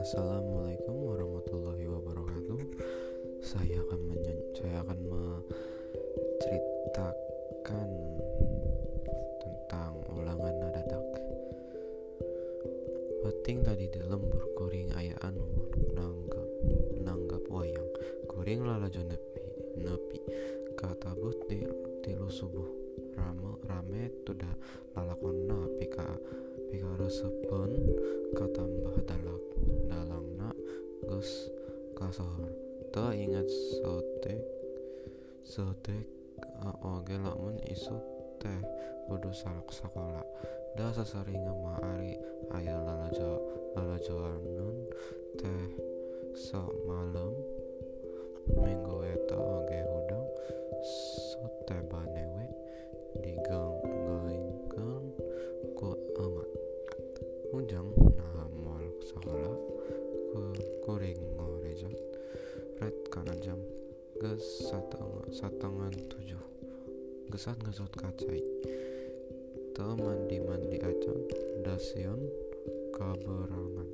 Assalamualaikum warahmatullahi wabarakatuh. Saya akan saya akan menceritakan tentang ulangan nada dak. Peting tadi dalam berkuring anu nanggap nanggap wayang kuring lalajo nepi nepi kata di tilu subuh rame rame tudah lalakonna pika pika resepun katambah dalak dalangna gus kasohor ta ingat sotek sotek oge lamun isu teh kudu salak sekolah da sasering mah ari aya lalajo lalajoanan teh sok malam karena jam ges satang satangan tujuh. Gesat ngesot kacai. Te mandi mandi acan dasion kaberangan.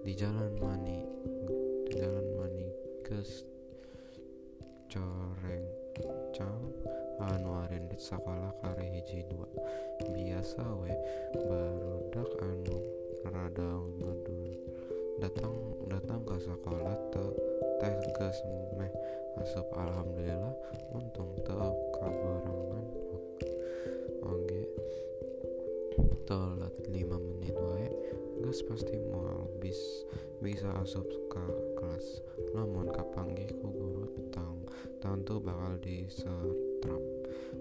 Di jalan mani di jalan mani ges coreng cang anu arendit sekolah kare hiji dua. Biasa we barudak anu rada ngedul. Datang meh asup alhamdulillah. Untung te kaberangan oge telat 5 menit wae. Ges pasti mau bis bisa asup ke kelas. Namun kapanggih ku guru tang tentu bakal disertrap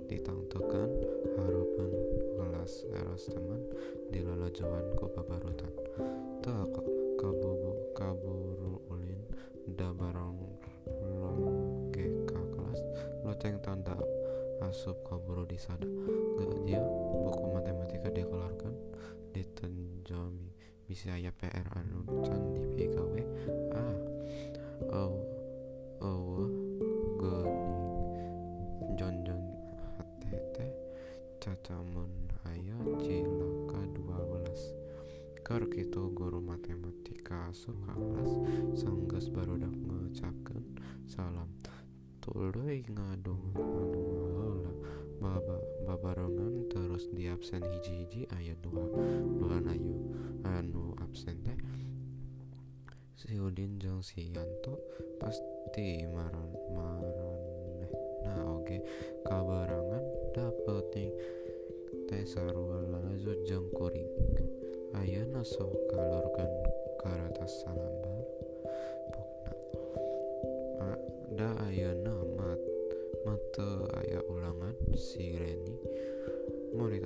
ditangtukan harapan kelas eras teman di lalajawan ku babarutan. Tak kaburu kaburu ulin da barang ka kelas. Loceng tanda asup kaburu di sada gak dia buku matematika dikeluarkan. Ditenjami bisa aya PR anu can di PKW ah oh oh geuning jon jon HTT cacamun aya cilaka 12 keur kitu guru matematika asup kelas sanggeus barudak ngucapkeun salam. Tuluy ngadung ngadung heula baba babarengan terus di absen hiji-hiji aya dua dua ayu. Anu absen teh si Udin jeung si Yanto pasti maran maraneh nah oge. Kabarangan dapeting teh sarua lalajo jeung kuring. Ayeuna sok kalorkeun karatas salambar pokna da ayeuna mat mate aya ulangan si Reni murid